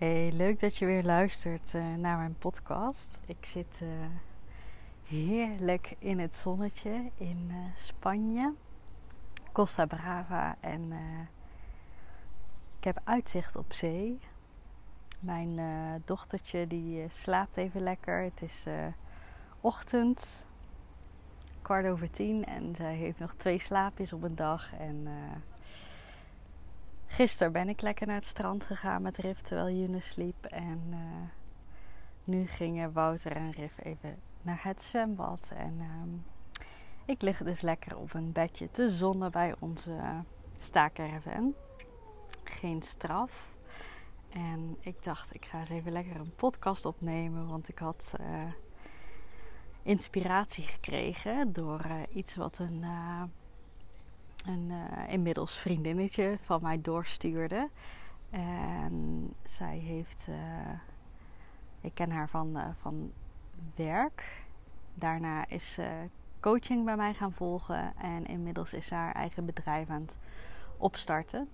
Hey, leuk dat je weer luistert uh, naar mijn podcast. Ik zit uh, heerlijk in het zonnetje in uh, Spanje, Costa Brava en ik heb uitzicht op zee. Mijn dochtertje die slaapt even lekker. Het is ochtend, kwart over tien en zij heeft nog twee slaapjes op een dag en Gisteren ben ik lekker naar het strand gegaan met Rif terwijl June sliep. En uh, nu gingen Wouter en Rif even naar het zwembad. En um, ik lig dus lekker op een bedje te zonnen bij onze staakerven. Geen straf. En ik dacht, ik ga eens even lekker een podcast opnemen. Want ik had uh, inspiratie gekregen door uh, iets wat een een uh, inmiddels vriendinnetje van mij doorstuurde. En zij heeft, uh, ik ken haar van, uh, van werk. Daarna is ze coaching bij mij gaan volgen en inmiddels is ze haar eigen bedrijf aan het opstarten.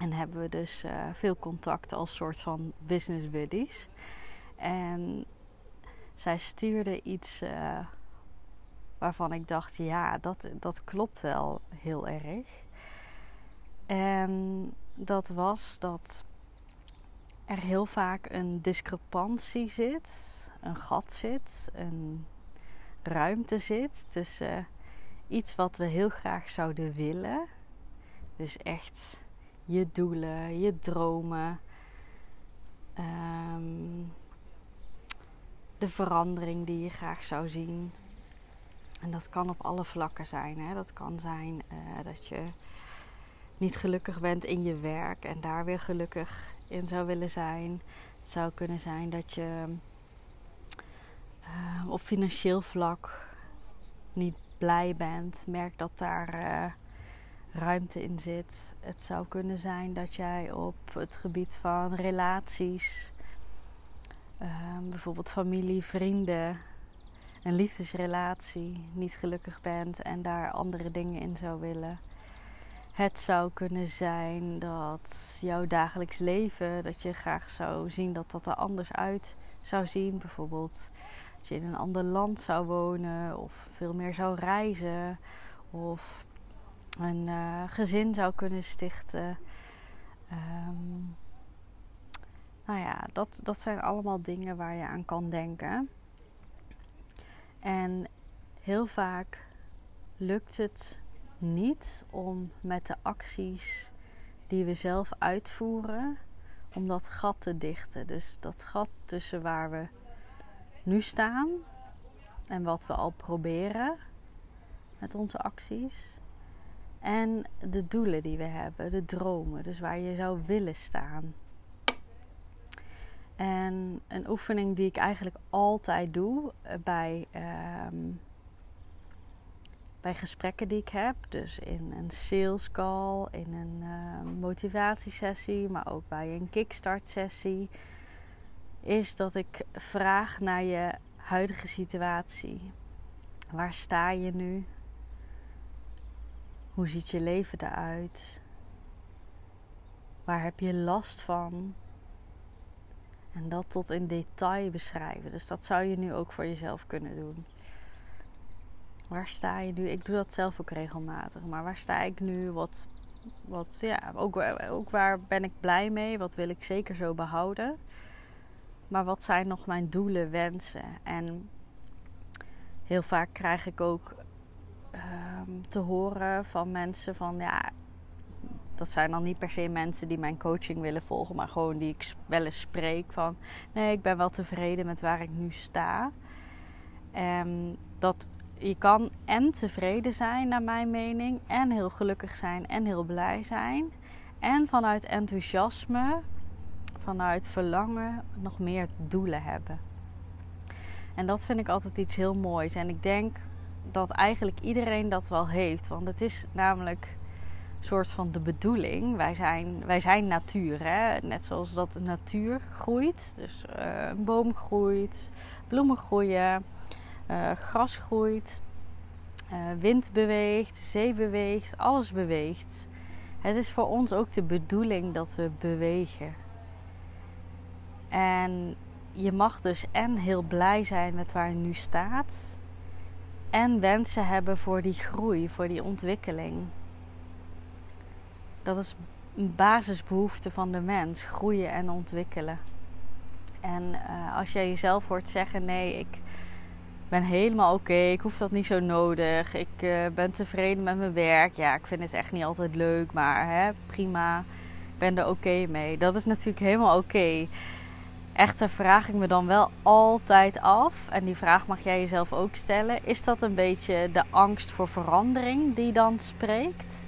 En hebben we dus veel contact als soort van business buddies. En zij stuurde iets waarvan ik dacht, ja, dat, dat klopt wel heel erg. En dat was dat er heel vaak een discrepantie zit, een gat zit, een ruimte zit tussen iets wat we heel graag zouden willen. Dus echt je doelen, je dromen, ehm, de verandering die je graag zou zien. En dat kan op alle vlakken zijn. Hè? Dat kan zijn uh, dat je niet gelukkig bent in je werk en daar weer gelukkig in zou willen zijn. Het zou kunnen zijn dat je uh, op financieel vlak niet blij bent. Merk dat daar uh, ruimte in zit. Het zou kunnen zijn dat jij op het gebied van relaties, bijvoorbeeld familie, vrienden een liefdesrelatie niet gelukkig bent en daar andere dingen in zou willen. Het zou kunnen zijn dat jouw dagelijks leven, dat je graag zou zien dat dat er anders uit zou zien. Bijvoorbeeld dat je in een ander land zou wonen of veel meer zou reizen of een uh, gezin zou kunnen stichten. Um, nou ja, dat, dat zijn allemaal dingen waar je aan kan denken. En heel vaak lukt het niet om met de acties die we zelf uitvoeren, om dat gat te dichten. Dus dat gat tussen waar we nu staan en wat we al proberen met onze acties. En de doelen die we hebben, de dromen, dus waar je zou willen staan. En een oefening die ik eigenlijk altijd doe eh, bij, um, bij gesprekken die ik heb. Dus in een sales call, in een uh, motivatiesessie, maar ook bij een kickstart sessie. Is dat ik vraag naar je huidige situatie. Waar sta je nu? Hoe ziet je leven eruit? Waar heb je last van? En dat tot in detail beschrijven. Dus dat zou je nu ook voor jezelf kunnen doen. Waar sta je nu? Ik doe dat zelf ook regelmatig. Maar waar sta ik nu? Wat, wat ja, ook, ook waar ben ik blij mee? Wat wil ik zeker zo behouden? Maar wat zijn nog mijn doelen, wensen? En heel vaak krijg ik ook um, te horen van mensen van ja, dat zijn dan niet per se mensen die mijn coaching willen volgen, maar gewoon die ik wel eens spreek van nee, ik ben wel tevreden met waar ik nu sta. En dat je kan en tevreden zijn, naar mijn mening, en heel gelukkig zijn en heel blij zijn. En vanuit enthousiasme vanuit verlangen nog meer doelen hebben. En dat vind ik altijd iets heel moois. En ik denk dat eigenlijk iedereen dat wel heeft. Want het is namelijk soort van de bedoeling. Wij zijn, wij zijn natuur. Hè? Net zoals dat de natuur groeit. Dus uh, een boom groeit, bloemen groeien, uh, gras groeit, uh, wind beweegt, zee beweegt, alles beweegt. Het is voor ons ook de bedoeling dat we bewegen. En je mag dus en heel blij zijn met waar je nu staat. En wensen hebben voor die groei, voor die ontwikkeling. Dat is een basisbehoefte van de mens: groeien en ontwikkelen. En uh, als jij jezelf hoort zeggen: nee, ik ben helemaal oké, ik hoef dat niet zo nodig, ik uh, ben tevreden met mijn werk. Ja, ik vind het echt niet altijd leuk, maar hè, prima, ik ben er oké mee. Dat is natuurlijk helemaal oké. Echter vraag ik me dan wel altijd af, en die vraag mag jij jezelf ook stellen: is dat een beetje de angst voor verandering die dan spreekt?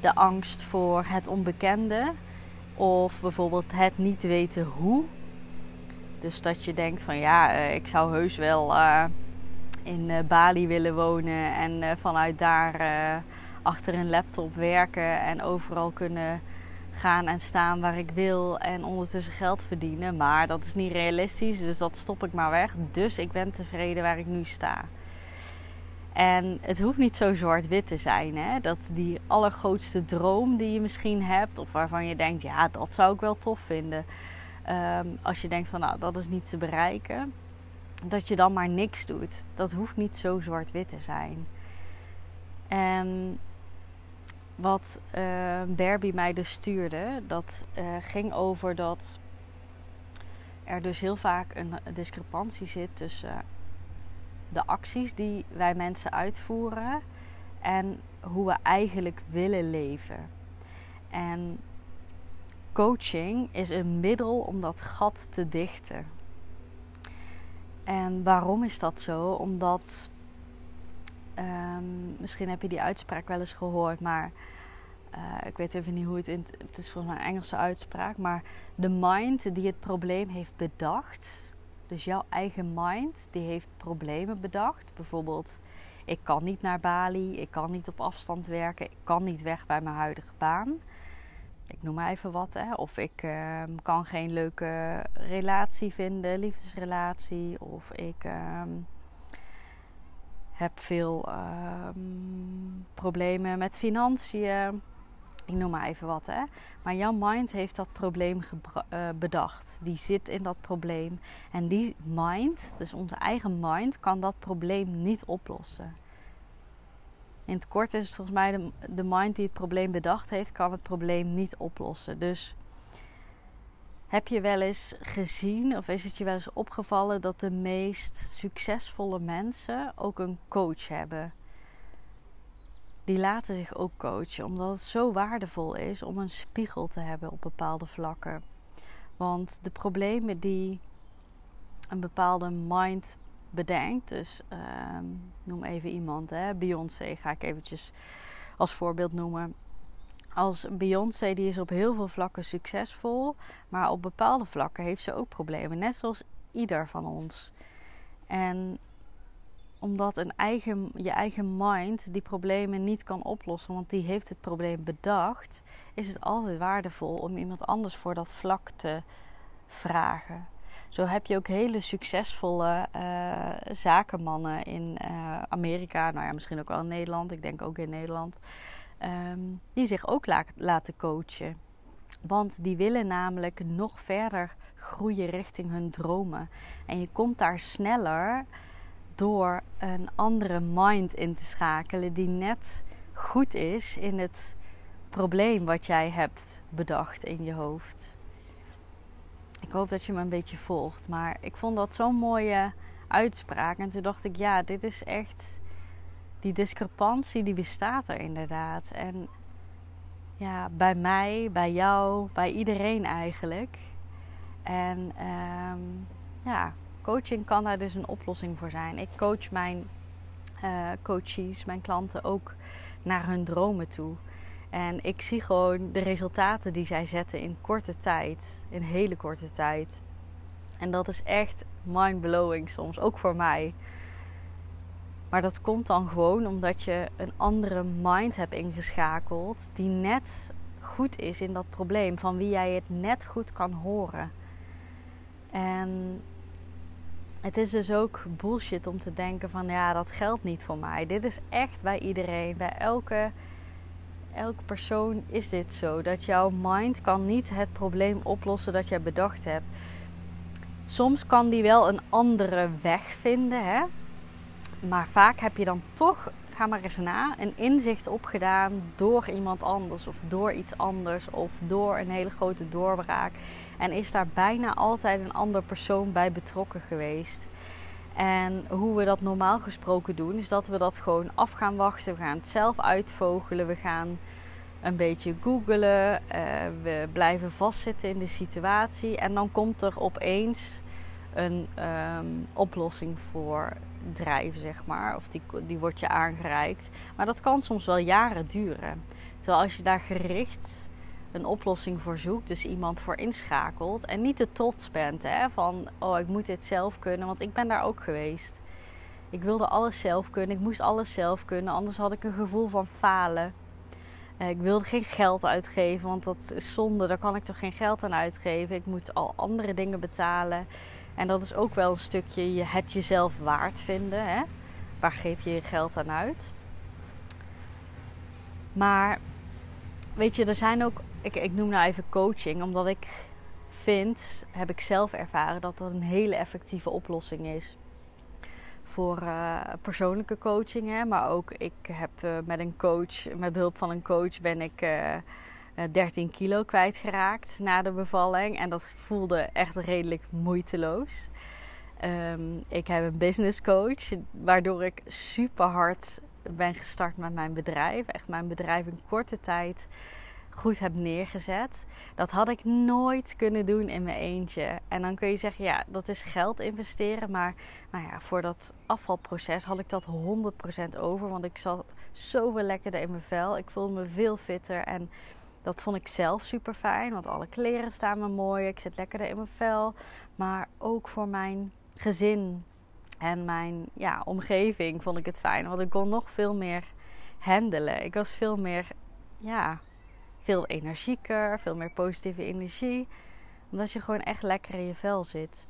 De angst voor het onbekende? Of bijvoorbeeld het niet weten hoe? Dus dat je denkt van ja, eh, ik zou heus wel uh, in uh, Bali willen wonen en vanuit daar achter een laptop werken en overal kunnen gaan en staan waar ik wil en ondertussen geld verdienen. Maar dat is niet realistisch, dus dat stop ik maar weg. Dus ik ben tevreden waar ik nu sta. En het hoeft niet zo zwart-wit te zijn. Hè? Dat die allergrootste droom die je misschien hebt, of waarvan je denkt, ja, dat zou ik wel tof vinden. Ehm, als je denkt van, nou, dat is niet te bereiken, dat je dan maar niks doet. Dat hoeft niet zo zwart-wit te zijn. En wat uh, mij dus stuurde, dat uh, ging over dat er dus heel vaak een discrepantie zit tussen de acties die wij mensen uitvoeren en hoe we eigenlijk willen leven. En coaching is een middel om dat gat te dichten. En waarom is dat zo? Omdat Um, misschien heb je die uitspraak wel eens gehoord, maar uh, ik weet even niet hoe het in. Het is volgens mij een Engelse uitspraak, maar de mind die het probleem heeft bedacht. Dus jouw eigen mind die heeft problemen bedacht. Bijvoorbeeld, ik kan niet naar Bali, ik kan niet op afstand werken, ik kan niet weg bij mijn huidige baan. Ik noem maar even wat, hè. Of ik uh, kan geen leuke relatie vinden, liefdesrelatie. Of ik. Uh, heb veel uh, problemen met financiën. Ik noem maar even wat, hè. Maar jouw mind heeft dat probleem uh, bedacht. Die zit in dat probleem. En die mind, dus onze eigen mind, kan dat probleem niet oplossen. In het kort is het volgens mij de, de mind die het probleem bedacht heeft, kan het probleem niet oplossen. Dus heb je wel eens gezien of is het je wel eens opgevallen dat de meest succesvolle mensen ook een coach hebben? Die laten zich ook coachen, omdat het zo waardevol is om een spiegel te hebben op bepaalde vlakken. Want de problemen die een bepaalde mind bedenkt, dus uh, noem even iemand, Beyoncé ga ik eventjes als voorbeeld noemen als Beyoncé, die is op heel veel vlakken succesvol, maar op bepaalde vlakken heeft ze ook problemen, net zoals ieder van ons. En omdat een eigen, je eigen mind die problemen niet kan oplossen, want die heeft het probleem bedacht, is het altijd waardevol om iemand anders voor dat vlak te vragen. Zo heb je ook hele succesvolle uh, zakenmannen in uh, Amerika, nou ja, misschien ook wel in Nederland, ik denk ook in Nederland um, die zich ook la laten coachen. Want die willen namelijk nog verder groeien richting hun dromen. En je komt daar sneller door een andere mind in te schakelen die net goed is in het probleem wat jij hebt bedacht in je hoofd. Ik hoop dat je me een beetje volgt, maar ik vond dat zo'n mooie uitspraak. En toen dacht ik, ja, dit is echt die discrepantie die bestaat er inderdaad. En ja, bij mij, bij jou, bij iedereen eigenlijk. En um, ja, coaching kan daar dus een oplossing voor zijn. Ik coach mijn uh, coaches, mijn klanten ook naar hun dromen toe. En ik zie gewoon de resultaten die zij zetten in korte tijd, in hele korte tijd. En dat is echt mind-blowing soms, ook voor mij. Maar dat komt dan gewoon omdat je een andere mind hebt ingeschakeld die net goed is in dat probleem, van wie jij het net goed kan horen. En het is dus ook bullshit om te denken van ja, dat geldt niet voor mij. Dit is echt bij iedereen, bij elke, elke persoon is dit zo. Dat jouw mind kan niet het probleem oplossen dat jij bedacht hebt. Soms kan die wel een andere weg vinden, hè? maar vaak heb je dan toch, ga maar eens na, een inzicht opgedaan door iemand anders of door iets anders of door een hele grote doorbraak. En is daar bijna altijd een ander persoon bij betrokken geweest. En hoe we dat normaal gesproken doen, is dat we dat gewoon af gaan wachten. We gaan het zelf uitvogelen. We gaan een beetje googelen. Uh, we blijven vastzitten in de situatie. En dan komt er opeens een um, oplossing voor drijven, zeg maar. Of die, die wordt je aangereikt. Maar dat kan soms wel jaren duren. Terwijl als je daar gericht een oplossing voor zoekt, dus iemand voor inschakelt. En niet te trots bent hè, van, oh ik moet dit zelf kunnen, want ik ben daar ook geweest. Ik wilde alles zelf kunnen, ik moest alles zelf kunnen, anders had ik een gevoel van falen. Eh, ik wilde geen geld uitgeven, want dat is zonde, daar kan ik toch geen geld aan uitgeven. Ik moet al andere dingen betalen. En dat is ook wel een stukje je het jezelf waard vinden. Hè? Waar geef je je geld aan uit? Maar weet je, er zijn ook ik, ik noem nou even coaching, omdat ik vind, heb ik zelf ervaren, dat dat een hele effectieve oplossing is. Voor uh, persoonlijke coaching, hè, maar ook ik heb uh, met een coach, met behulp van een coach, ben ik eh, 13 kilo kwijtgeraakt na de bevalling. En dat voelde echt redelijk moeiteloos. Um, ik heb een business coach, waardoor ik super hard ben gestart met mijn bedrijf. Echt mijn bedrijf in korte tijd goed heb neergezet. Dat had ik nooit kunnen doen in mijn eentje. En dan kun je zeggen, ja, dat is geld investeren. Maar nou ja, voor dat afvalproces had ik dat 100% over. Want ik zat zoveel lekkerder in mijn vel. Ik voelde me veel fitter. En dat vond ik zelf super fijn. Want alle kleren staan me mooi. Ik zit lekkerder in mijn vel. Maar ook voor mijn gezin en mijn ja, omgeving vond ik het fijn. Want ik kon nog veel meer handelen. Ik was veel meer ja, veel energieker, veel meer positieve energie. Omdat je gewoon echt lekker in je vel zit.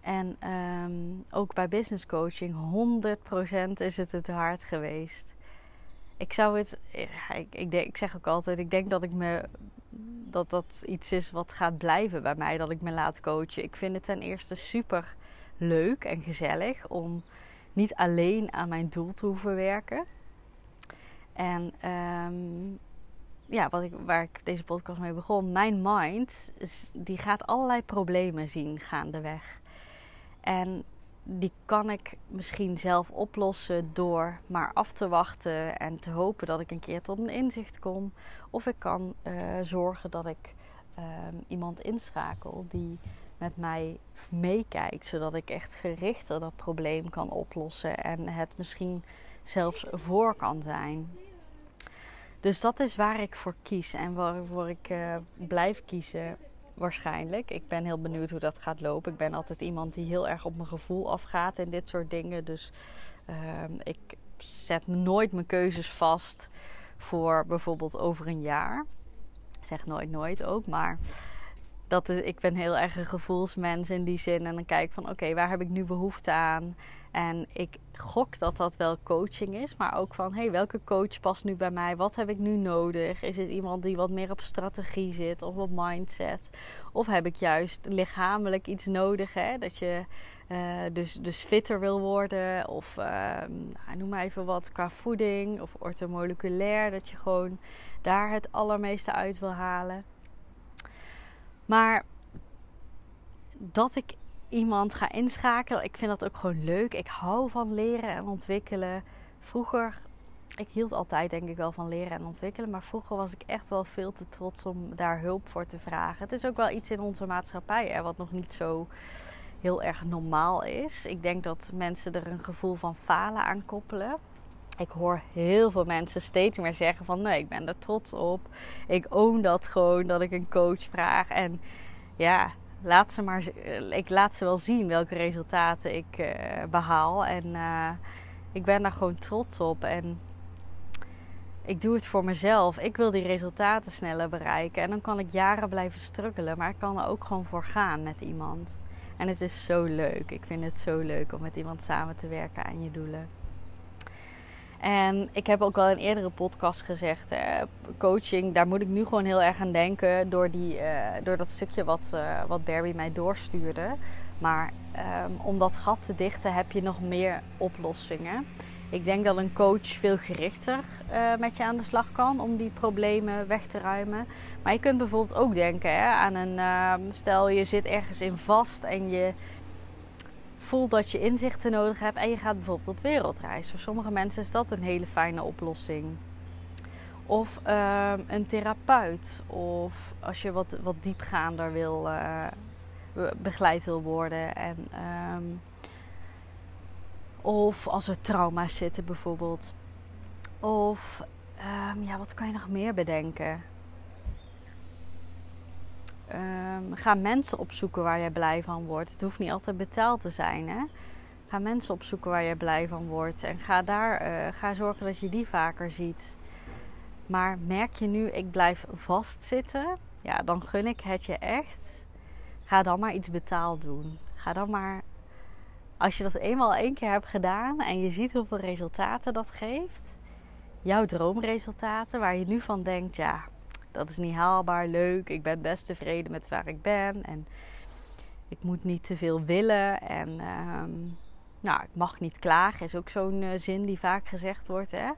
En ehm, ook bij business coaching, 100% is het het hard geweest. Ik zou het, ik, ik, zeg ook altijd, ik denk dat ik me, dat dat iets is wat gaat blijven bij mij, dat ik me laat coachen. Ik vind het ten eerste super leuk en gezellig om niet alleen aan mijn doel te hoeven werken. En um, ja, wat ik, waar ik deze podcast mee begon, mijn mind, die gaat allerlei problemen zien gaandeweg. En die kan ik misschien zelf oplossen door maar af te wachten en te hopen dat ik een keer tot een inzicht kom. Of ik kan uh, zorgen dat ik uh, iemand inschakel die met mij meekijkt, zodat ik echt gerichter dat probleem kan oplossen en het misschien zelfs voor kan zijn. Dus dat is waar ik voor kies en waarvoor ik uh, blijf kiezen waarschijnlijk. Ik ben heel benieuwd hoe dat gaat lopen. Ik ben altijd iemand die heel erg op mijn gevoel afgaat en dit soort dingen. Dus uh, ik zet nooit mijn keuzes vast voor bijvoorbeeld over een jaar. Zeg nooit nooit ook, maar dat is, ik ben heel erg een gevoelsmens in die zin. En dan kijk ik van oké, waar heb ik nu behoefte aan? En ik gok dat dat wel coaching is, maar ook van hey, welke coach past nu bij mij? Wat heb ik nu nodig? Is het iemand die wat meer op strategie zit of op mindset? Of heb ik juist lichamelijk iets nodig? Hè? Dat je uh, dus, dus fitter wil worden, of uh, noem maar even wat qua voeding of orthomoleculair, dat je gewoon daar het allermeeste uit wil halen. Maar dat ik iemand ga inschakelen. Ik vind dat ook gewoon leuk. Ik hou van leren en ontwikkelen. Vroeger, ik hield altijd denk ik wel van leren en ontwikkelen. Maar vroeger was ik echt wel veel te trots om daar hulp voor te vragen. Het is ook wel iets in onze maatschappij hè, wat nog niet zo heel erg normaal is. Ik denk dat mensen er een gevoel van falen aan koppelen. Ik hoor heel veel mensen steeds meer zeggen van nee, ik ben er trots op. Ik own dat gewoon dat ik een coach vraag. En ja, laat ze maar, ik laat ze wel zien welke resultaten ik uh, behaal. En uh, ik ben daar gewoon trots op. En ik doe het voor mezelf. Ik wil die resultaten sneller bereiken. En dan kan ik jaren blijven struggelen. Maar ik kan er ook gewoon voor gaan met iemand. En het is zo leuk. Ik vind het zo leuk om met iemand samen te werken aan je doelen. En ik heb ook wel in eerdere podcast gezegd, coaching, daar moet ik nu gewoon heel erg aan denken door, die, uh, door dat stukje wat, uh, wat Barry mij doorstuurde. Maar um, om dat gat te dichten heb je nog meer oplossingen. Ik denk dat een coach veel gerichter met je aan de slag kan om die problemen weg te ruimen. Maar je kunt bijvoorbeeld ook denken hè, aan een, stel je zit ergens in vast en je voelt dat je inzichten nodig hebt en je gaat bijvoorbeeld op wereldreis. Voor sommige mensen is dat een hele fijne oplossing. Of uh, een therapeut. Of als je wat, wat diepgaander wil, uh, begeleid wil worden. En, um, of als er trauma's zitten bijvoorbeeld. Of um, ja, wat kan je nog meer bedenken? Um, ga mensen opzoeken waar je blij van wordt. Het hoeft niet altijd betaald te zijn. Hè? Ga mensen opzoeken waar je blij van wordt. En ga daar uh, ga zorgen dat je die vaker ziet. Maar merk je nu, ik blijf vastzitten. Ja, dan gun ik het je echt. Ga dan maar iets betaald doen. Ga dan maar. Als je dat eenmaal één keer hebt gedaan en je ziet hoeveel resultaten dat geeft. Jouw droomresultaten, waar je nu van denkt, ja, dat is niet haalbaar, leuk. Ik ben best tevreden met waar ik ben. En ik moet niet te veel willen. En um, nou, ik mag niet klagen, is ook zo'n uh, zin die vaak gezegd wordt. Hè?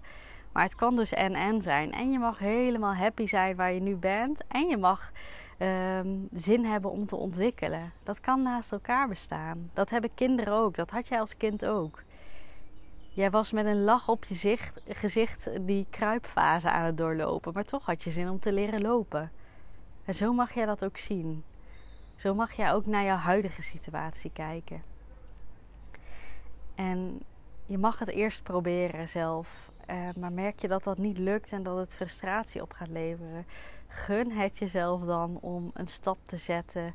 Maar het kan dus en-en zijn. En je mag helemaal happy zijn waar je nu bent. En je mag um, zin hebben om te ontwikkelen. Dat kan naast elkaar bestaan. Dat hebben kinderen ook. Dat had jij als kind ook. Jij was met een lach op je zicht, gezicht die kruipfase aan het doorlopen, maar toch had je zin om te leren lopen. En zo mag jij dat ook zien. Zo mag jij ook naar jouw huidige situatie kijken. En je mag het eerst proberen zelf. Uh, maar merk je dat dat niet lukt en dat het frustratie op gaat leveren, gun het jezelf dan om een stap te zetten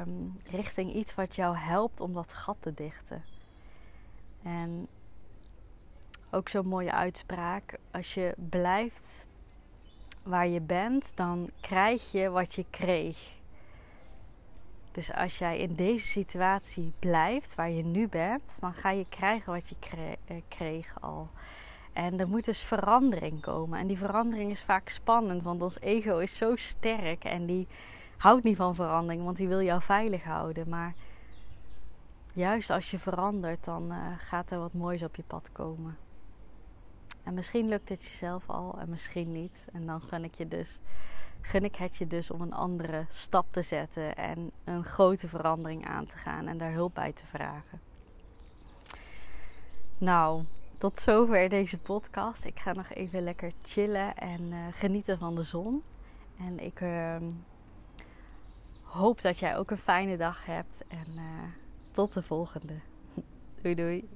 um, richting iets wat jou helpt om dat gat te dichten. En ook zo'n mooie uitspraak. Als je blijft waar je bent, dan krijg je wat je kreeg. Dus als jij in deze situatie blijft, waar je nu bent, dan ga je krijgen wat je eh, kreeg al. En er moet dus verandering komen. En die verandering is vaak spannend, want ons ego is zo sterk en die houdt niet van verandering, want die wil jou veilig houden. Maar juist als je verandert, dan uh, gaat er wat moois op je pad komen. En misschien lukt het jezelf al en misschien niet. En dan gun ik, je dus, gun ik het je dus om een andere stap te zetten en een grote verandering aan te gaan en daar hulp bij te vragen. Nou, tot zover deze podcast. Ik ga nog even lekker chillen en uh, genieten van de zon. En ik uh, hoop dat jij ook een fijne dag hebt. En uh, tot de volgende. doei doei.